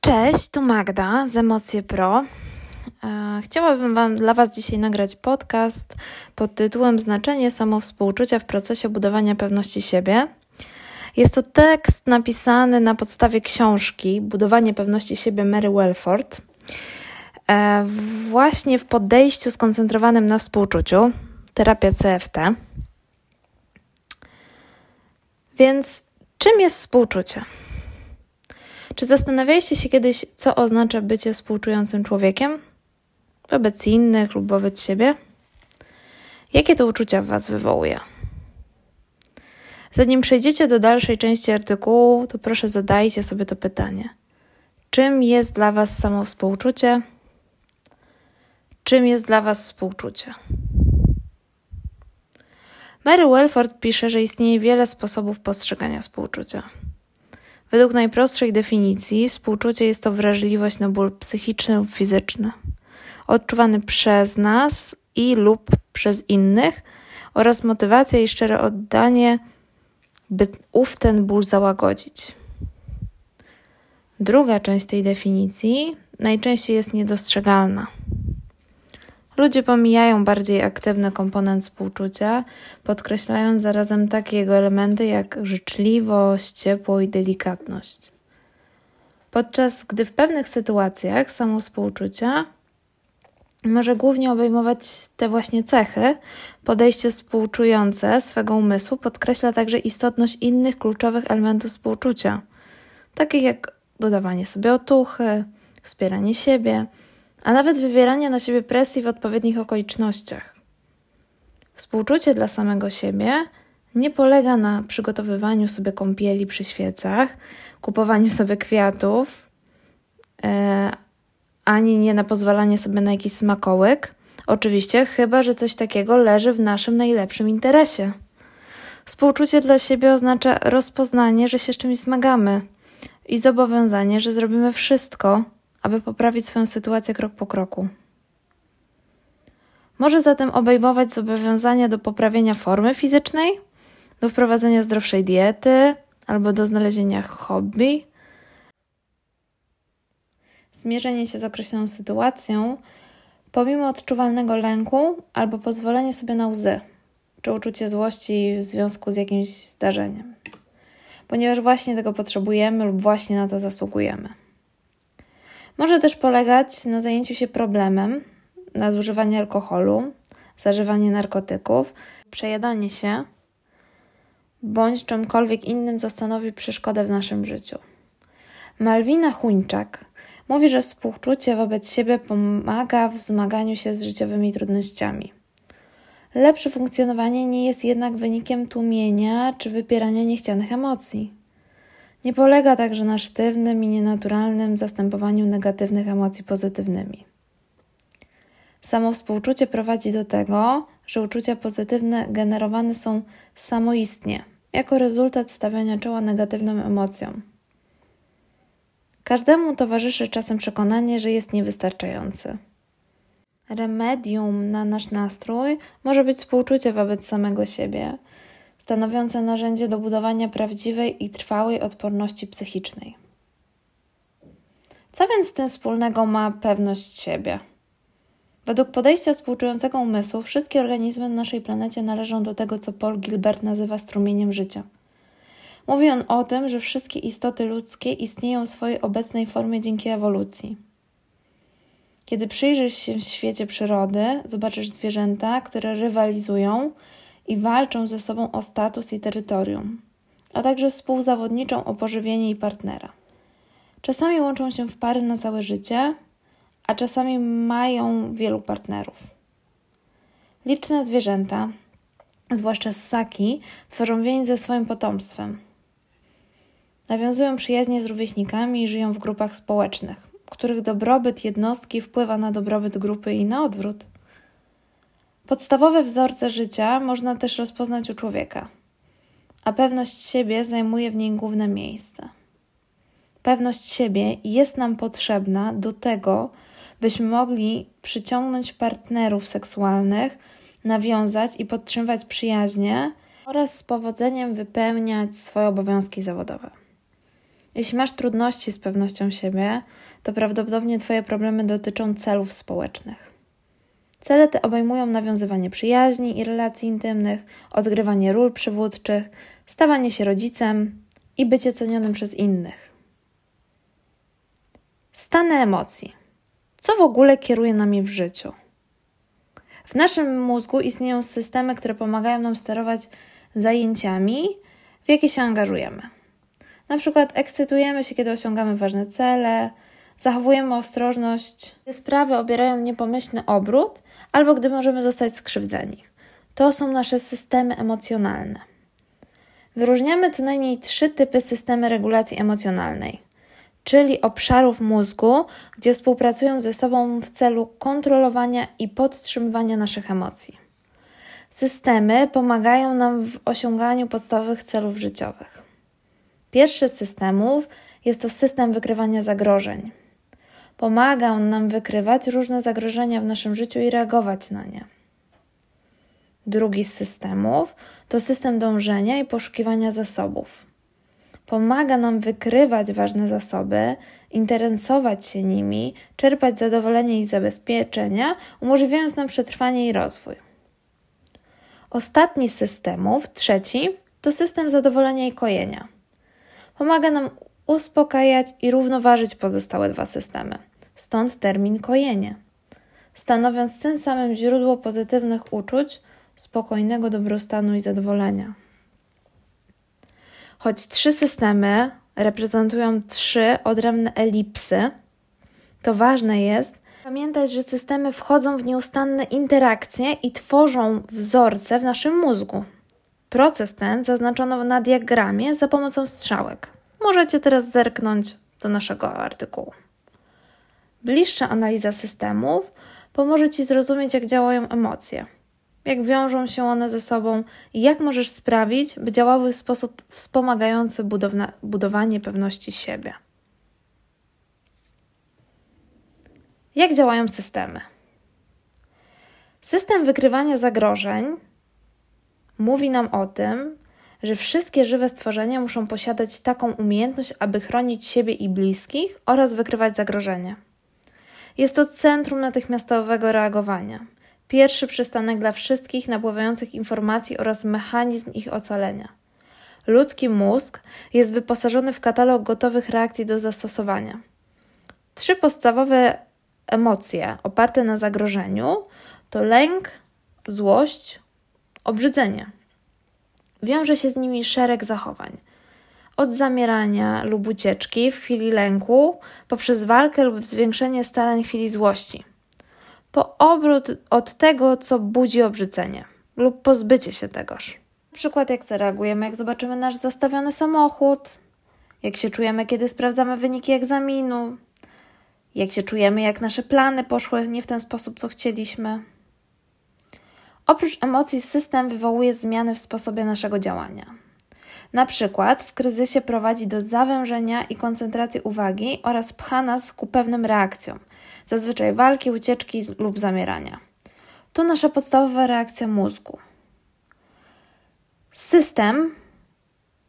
Cześć, tu Magda z Emocje Pro. E, chciałabym wam, dla Was dzisiaj nagrać podcast pod tytułem Znaczenie samowspółczucia w procesie budowania pewności siebie. Jest to tekst napisany na podstawie książki Budowanie pewności siebie Mary Welford. E, właśnie w podejściu skoncentrowanym na współczuciu, terapia CFT. Więc czym jest współczucie? Czy zastanawialiście się kiedyś, co oznacza bycie współczującym człowiekiem? Wobec innych lub wobec siebie? Jakie to uczucia w Was wywołuje? Zanim przejdziecie do dalszej części artykułu, to proszę zadajcie sobie to pytanie. Czym jest dla Was samo współczucie? Czym jest dla Was współczucie? Mary Welford pisze, że istnieje wiele sposobów postrzegania współczucia. Według najprostszej definicji, współczucie jest to wrażliwość na ból psychiczny lub fizyczny, odczuwany przez nas i lub przez innych oraz motywacja i szczere oddanie, by ów ten ból załagodzić. Druga część tej definicji najczęściej jest niedostrzegalna. Ludzie pomijają bardziej aktywny komponent współczucia, podkreślając zarazem takie jego elementy jak życzliwość, ciepło i delikatność. Podczas gdy w pewnych sytuacjach samo współczucia może głównie obejmować te właśnie cechy, podejście współczujące swego umysłu podkreśla także istotność innych kluczowych elementów współczucia, takich jak dodawanie sobie otuchy, wspieranie siebie, a nawet wywieranie na siebie presji w odpowiednich okolicznościach. Współczucie dla samego siebie nie polega na przygotowywaniu sobie kąpieli przy świecach, kupowaniu sobie kwiatów, e, ani nie na pozwalanie sobie na jakiś smakołyk. Oczywiście, chyba że coś takiego leży w naszym najlepszym interesie. Współczucie dla siebie oznacza rozpoznanie, że się z czymś zmagamy i zobowiązanie, że zrobimy wszystko, aby poprawić swoją sytuację krok po kroku. Może zatem obejmować zobowiązania do poprawienia formy fizycznej, do wprowadzenia zdrowszej diety albo do znalezienia hobby. Zmierzenie się z określoną sytuacją, pomimo odczuwalnego lęku albo pozwolenie sobie na łzy czy uczucie złości w związku z jakimś zdarzeniem, ponieważ właśnie tego potrzebujemy lub właśnie na to zasługujemy. Może też polegać na zajęciu się problemem nadużywanie alkoholu, zażywanie narkotyków, przejadanie się bądź czymkolwiek innym, co stanowi przeszkodę w naszym życiu. Malwina Chuńczak mówi, że współczucie wobec siebie pomaga w zmaganiu się z życiowymi trudnościami. Lepsze funkcjonowanie nie jest jednak wynikiem tłumienia czy wypierania niechcianych emocji. Nie polega także na sztywnym i nienaturalnym zastępowaniu negatywnych emocji pozytywnymi. Samo współczucie prowadzi do tego, że uczucia pozytywne generowane są samoistnie, jako rezultat stawiania czoła negatywnym emocjom. Każdemu towarzyszy czasem przekonanie, że jest niewystarczający. Remedium na nasz nastrój może być współczucie wobec samego siebie, stanowiące narzędzie do budowania prawdziwej i trwałej odporności psychicznej. Co więc z tym wspólnego ma pewność siebie? Według podejścia współczującego umysłu, wszystkie organizmy na naszej planecie należą do tego, co Paul Gilbert nazywa strumieniem życia. Mówi on o tym, że wszystkie istoty ludzkie istnieją w swojej obecnej formie dzięki ewolucji. Kiedy przyjrzysz się w świecie przyrody, zobaczysz zwierzęta, które rywalizują i walczą ze sobą o status i terytorium, a także współzawodniczą o pożywienie i partnera. Czasami łączą się w pary na całe życie, a czasami mają wielu partnerów. Liczne zwierzęta, zwłaszcza ssaki, tworzą więź ze swoim potomstwem. Nawiązują przyjaźnie z rówieśnikami i żyją w grupach społecznych, których dobrobyt jednostki wpływa na dobrobyt grupy i na odwrót. Podstawowe wzorce życia można też rozpoznać u człowieka, a pewność siebie zajmuje w niej główne miejsce. Pewność siebie jest nam potrzebna do tego, byśmy mogli przyciągnąć partnerów seksualnych, nawiązać i podtrzymywać przyjaźnie oraz z powodzeniem wypełniać swoje obowiązki zawodowe. Jeśli masz trudności z pewnością siebie, to prawdopodobnie Twoje problemy dotyczą celów społecznych. Cele te obejmują nawiązywanie przyjaźni i relacji intymnych, odgrywanie ról przywódczych, stawanie się rodzicem i bycie cenionym przez innych. Stany emocji. Co w ogóle kieruje nami w życiu? W naszym mózgu istnieją systemy, które pomagają nam sterować zajęciami, w jakie się angażujemy. Na przykład ekscytujemy się, kiedy osiągamy ważne cele, zachowujemy ostrożność, gdy sprawy obierają niepomyślny obrót, albo gdy możemy zostać skrzywdzeni. To są nasze systemy emocjonalne. Wyróżniamy co najmniej trzy typy systemy regulacji emocjonalnej, czyli obszarów mózgu, gdzie współpracują ze sobą w celu kontrolowania i podtrzymywania naszych emocji. Systemy pomagają nam w osiąganiu podstawowych celów życiowych. Pierwszy z systemów jest to system wykrywania zagrożeń. Pomaga on nam wykrywać różne zagrożenia w naszym życiu i reagować na nie. Drugi z systemów to system dążenia i poszukiwania zasobów. Pomaga nam wykrywać ważne zasoby, interesować się nimi, czerpać zadowolenie i zabezpieczenia, umożliwiając nam przetrwanie i rozwój. Ostatni z systemów, trzeci, to system zadowolenia i kojenia. Pomaga nam uspokajać i równoważyć pozostałe dwa systemy. Stąd termin kojenie. Stanowiąc tym samym źródło pozytywnych uczuć, spokojnego dobrostanu i zadowolenia. Choć trzy systemy reprezentują trzy odrębne elipsy, to ważne jest pamiętać, że systemy wchodzą w nieustanne interakcje i tworzą wzorce w naszym mózgu. Proces ten zaznaczono na diagramie za pomocą strzałek. Możecie teraz zerknąć do naszego artykułu. Bliższa analiza systemów pomoże Ci zrozumieć, jak działają emocje, jak wiążą się one ze sobą i jak możesz sprawić, by działały w sposób wspomagający budowanie pewności siebie. Jak działają systemy? System wykrywania zagrożeń mówi nam o tym, że wszystkie żywe stworzenia muszą posiadać taką umiejętność, aby chronić siebie i bliskich oraz wykrywać zagrożenia. Jest to centrum natychmiastowego reagowania, pierwszy przystanek dla wszystkich napływających informacji oraz mechanizm ich ocalenia. Ludzki mózg jest wyposażony w katalog gotowych reakcji do zastosowania. Trzy podstawowe emocje oparte na zagrożeniu to lęk, złość, obrzydzenie. Wiąże się z nimi szereg zachowań. Od zamierania lub ucieczki w chwili lęku, poprzez walkę lub zwiększenie starań w chwili złości. Po obrót od tego, co budzi obrzydzenie, lub pozbycie się tegoż. Na przykład, jak zareagujemy, jak zobaczymy nasz zastawiony samochód, jak się czujemy, kiedy sprawdzamy wyniki egzaminu, jak się czujemy, jak nasze plany poszły nie w ten sposób, co chcieliśmy. Oprócz emocji, system wywołuje zmiany w sposobie naszego działania. Na przykład w kryzysie prowadzi do zawężenia i koncentracji uwagi oraz pcha nas ku pewnym reakcjom, zazwyczaj walki, ucieczki lub zamierania. To nasza podstawowa reakcja mózgu. System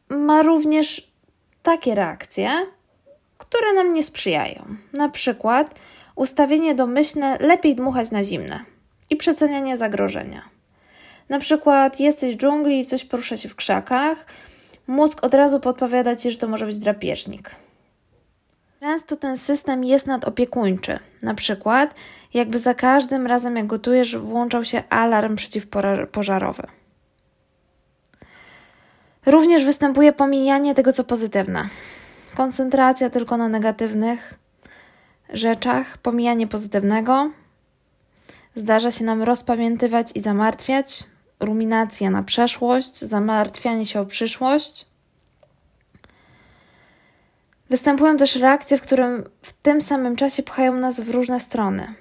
ma również takie reakcje, które nam nie sprzyjają. Na przykład ustawienie domyślne lepiej dmuchać na zimne i przecenianie zagrożenia. Na przykład jesteś w dżungli i coś porusza się w krzakach, mózg od razu podpowiada ci, że to może być drapieżnik. Często ten system jest nadopiekuńczy. Na przykład, jakby za każdym razem, jak gotujesz, włączał się alarm przeciwpożarowy. Również występuje pomijanie tego, co pozytywne. Koncentracja tylko na negatywnych rzeczach, pomijanie pozytywnego. Zdarza się nam rozpamiętywać i zamartwiać, ruminacja na przeszłość, zamartwianie się o przyszłość. Występują też reakcje, w którym w tym samym czasie pchają nas w różne strony.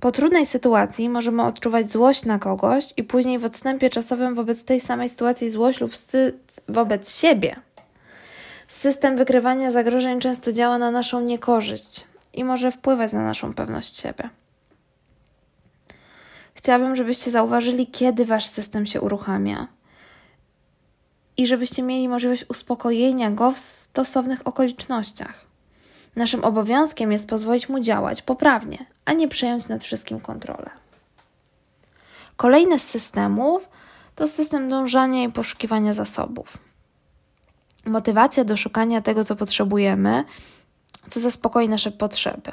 Po trudnej sytuacji możemy odczuwać złość na kogoś i później w odstępie czasowym wobec tej samej sytuacji złość lub wstyd wobec siebie. System wykrywania zagrożeń często działa na naszą niekorzyść i może wpływać na naszą pewność siebie. Chciałabym, żebyście zauważyli, kiedy wasz system się uruchamia. i żebyście mieli możliwość uspokojenia go w stosownych okolicznościach. Naszym obowiązkiem jest pozwolić mu działać poprawnie, a nie przejąć nad wszystkim kontrolę. Kolejny z systemów to system dążenia i poszukiwania zasobów. Motywacja do szukania tego, co potrzebujemy, co zaspokoi nasze potrzeby.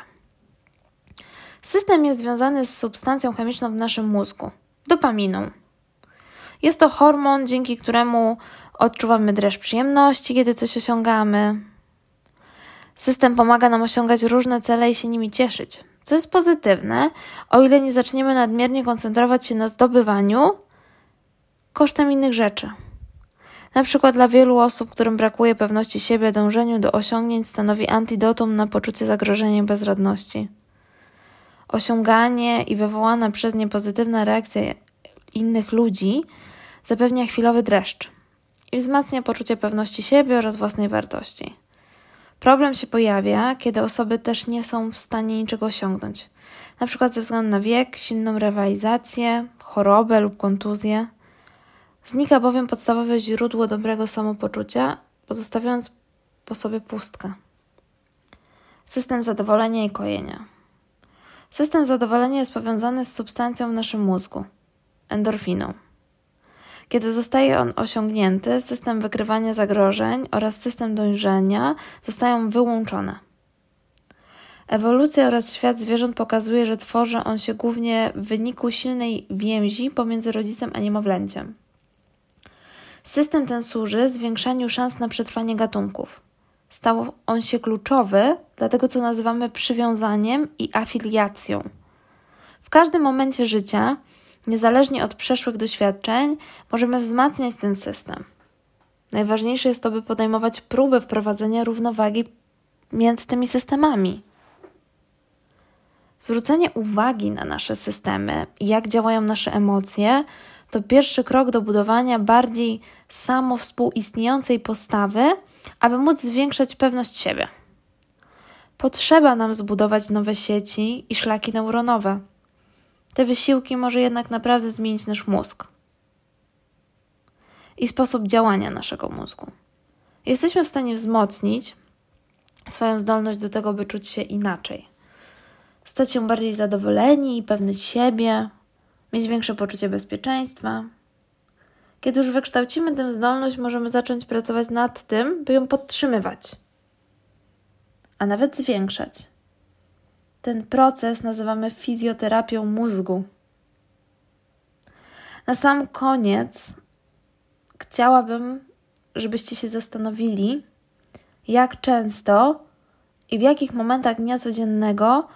System jest związany z substancją chemiczną w naszym mózgu dopaminą. Jest to hormon, dzięki któremu odczuwamy dreszcz przyjemności, kiedy coś osiągamy. System pomaga nam osiągać różne cele i się nimi cieszyć, co jest pozytywne, o ile nie zaczniemy nadmiernie koncentrować się na zdobywaniu kosztem innych rzeczy. Na przykład dla wielu osób, którym brakuje pewności siebie, dążeniu do osiągnięć stanowi antidotum na poczucie zagrożenia i bezradności. Osiąganie i wywołana przez nie pozytywna reakcja innych ludzi zapewnia chwilowy dreszcz i wzmacnia poczucie pewności siebie oraz własnej wartości. Problem się pojawia, kiedy osoby też nie są w stanie niczego osiągnąć, na przykład ze względu na wiek, silną rywalizację, chorobę lub kontuzję. Znika bowiem podstawowe źródło dobrego samopoczucia, pozostawiając po sobie pustkę. System zadowolenia i kojenia. System zadowolenia jest powiązany z substancją w naszym mózgu endorfiną. Kiedy zostaje on osiągnięty, system wykrywania zagrożeń oraz system dojrzenia zostają wyłączone. Ewolucja oraz świat zwierząt pokazuje, że tworzy on się głównie w wyniku silnej więzi pomiędzy rodzicem a niemowlęciem. System ten służy zwiększaniu szans na przetrwanie gatunków. Stał on się kluczowy dla tego, co nazywamy przywiązaniem i afiliacją. W każdym momencie życia, niezależnie od przeszłych doświadczeń, możemy wzmacniać ten system. Najważniejsze jest to, by podejmować próby wprowadzenia równowagi między tymi systemami. Zwrócenie uwagi na nasze systemy jak działają nasze emocje to pierwszy krok do budowania bardziej samowspółistniejącej postawy, aby móc zwiększać pewność siebie. Potrzeba nam zbudować nowe sieci i szlaki neuronowe. Te wysiłki może jednak naprawdę zmienić nasz mózg i sposób działania naszego mózgu. Jesteśmy w stanie wzmocnić swoją zdolność do tego, by czuć się inaczej, stać się bardziej zadowoleni i pewni siebie, mieć większe poczucie bezpieczeństwa. Kiedy już wykształcimy tę zdolność, możemy zacząć pracować nad tym, by ją podtrzymywać, a nawet zwiększać. Ten proces nazywamy fizjoterapią mózgu. Na sam koniec chciałabym, żebyście się zastanowili, jak często i w jakich momentach dnia codziennego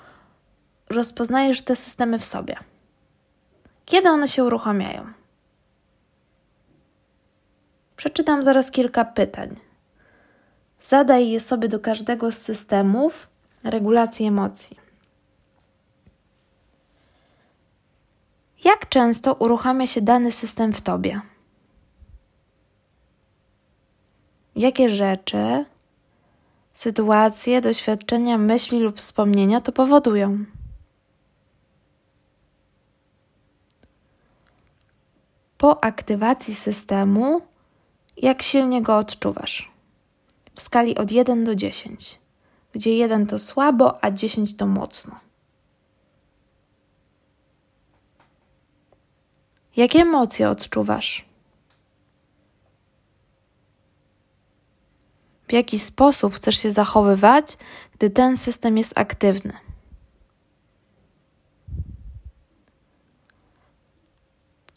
rozpoznajesz te systemy w sobie. Kiedy one się uruchamiają? Przeczytam zaraz kilka pytań. Zadaj je sobie do każdego z systemów regulacji emocji. Jak często uruchamia się dany system w tobie? Jakie rzeczy, sytuacje, doświadczenia, myśli lub wspomnienia to powodują? Po aktywacji systemu, jak silnie go odczuwasz? W skali od 1 do 10, gdzie 1 to słabo, a 10 to mocno. Jakie emocje odczuwasz? W jaki sposób chcesz się zachowywać, gdy ten system jest aktywny?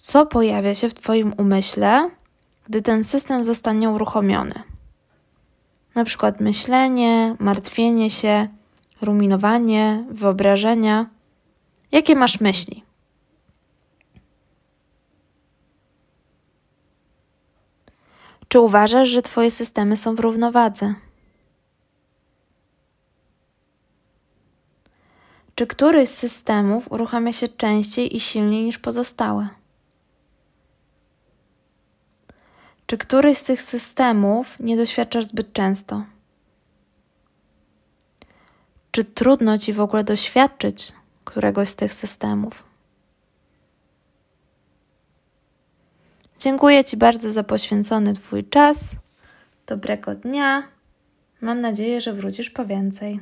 Co pojawia się w Twoim umyśle, gdy ten system zostanie uruchomiony? Na przykład myślenie, martwienie się, ruminowanie, wyobrażenia. Jakie masz myśli? Czy uważasz, że Twoje systemy są w równowadze? Czy któryś z systemów uruchamia się częściej i silniej niż pozostałe? Czy któryś z tych systemów nie doświadczasz zbyt często? Czy trudno ci w ogóle doświadczyć któregoś z tych systemów? Dziękuję Ci bardzo za poświęcony Twój czas. Dobrego dnia. Mam nadzieję, że wrócisz po więcej.